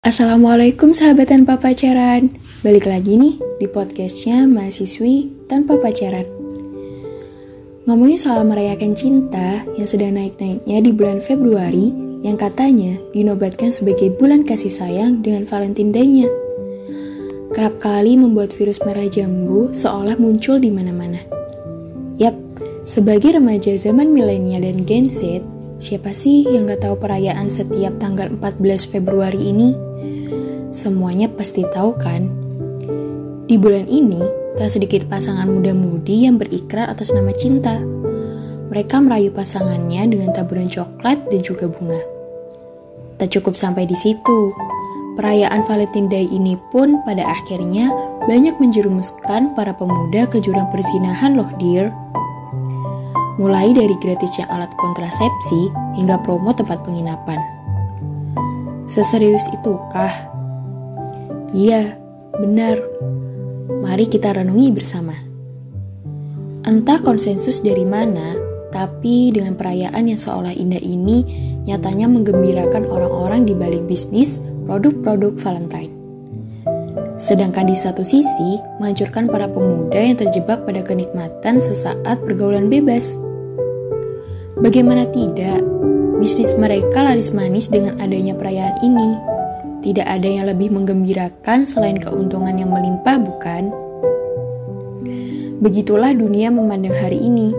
Assalamualaikum sahabat tanpa pacaran. Balik lagi nih di podcastnya Mahasiswi Tanpa Pacaran. Ngomongin soal merayakan cinta yang sedang naik-naiknya di bulan Februari Yang katanya dinobatkan sebagai bulan kasih sayang dengan Valentine Day-nya. Kerap kali membuat virus merah jambu seolah muncul di mana-mana. Yap, sebagai remaja zaman milenial dan Gen Z Siapa sih yang gak tahu perayaan setiap tanggal 14 Februari ini? Semuanya pasti tahu kan? Di bulan ini, tak sedikit pasangan muda-mudi yang berikrar atas nama cinta. Mereka merayu pasangannya dengan taburan coklat dan juga bunga. Tak cukup sampai di situ, perayaan Valentine Day ini pun pada akhirnya banyak menjerumuskan para pemuda ke jurang perzinahan loh dear. Mulai dari gratisnya alat kontrasepsi hingga promo tempat penginapan. Seserius itukah? Iya, benar. Mari kita renungi bersama. Entah konsensus dari mana, tapi dengan perayaan yang seolah indah ini nyatanya menggembirakan orang-orang di balik bisnis produk-produk Valentine. Sedangkan di satu sisi, menghancurkan para pemuda yang terjebak pada kenikmatan sesaat pergaulan bebas. Bagaimana tidak, bisnis mereka laris manis dengan adanya perayaan ini. Tidak ada yang lebih menggembirakan selain keuntungan yang melimpah, bukan? Begitulah dunia memandang hari ini.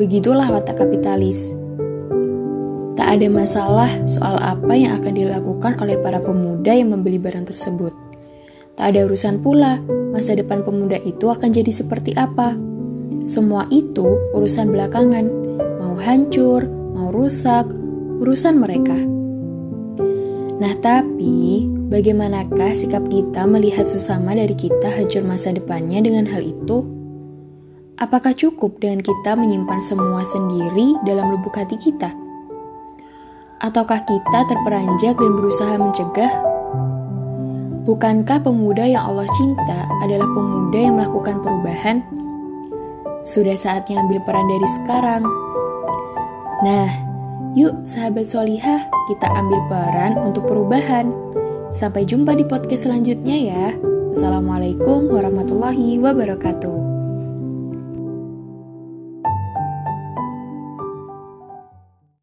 Begitulah watak kapitalis. Tak ada masalah soal apa yang akan dilakukan oleh para pemuda yang membeli barang tersebut. Tak ada urusan pula masa depan pemuda itu akan jadi seperti apa. Semua itu urusan belakangan hancur, mau rusak, urusan mereka. Nah, tapi bagaimanakah sikap kita melihat sesama dari kita hancur masa depannya dengan hal itu? Apakah cukup dengan kita menyimpan semua sendiri dalam lubuk hati kita? Ataukah kita terperanjak dan berusaha mencegah? Bukankah pemuda yang Allah cinta adalah pemuda yang melakukan perubahan? Sudah saatnya ambil peran dari sekarang Nah, yuk sahabat solihah, kita ambil peran untuk perubahan. Sampai jumpa di podcast selanjutnya ya. Wassalamualaikum warahmatullahi wabarakatuh.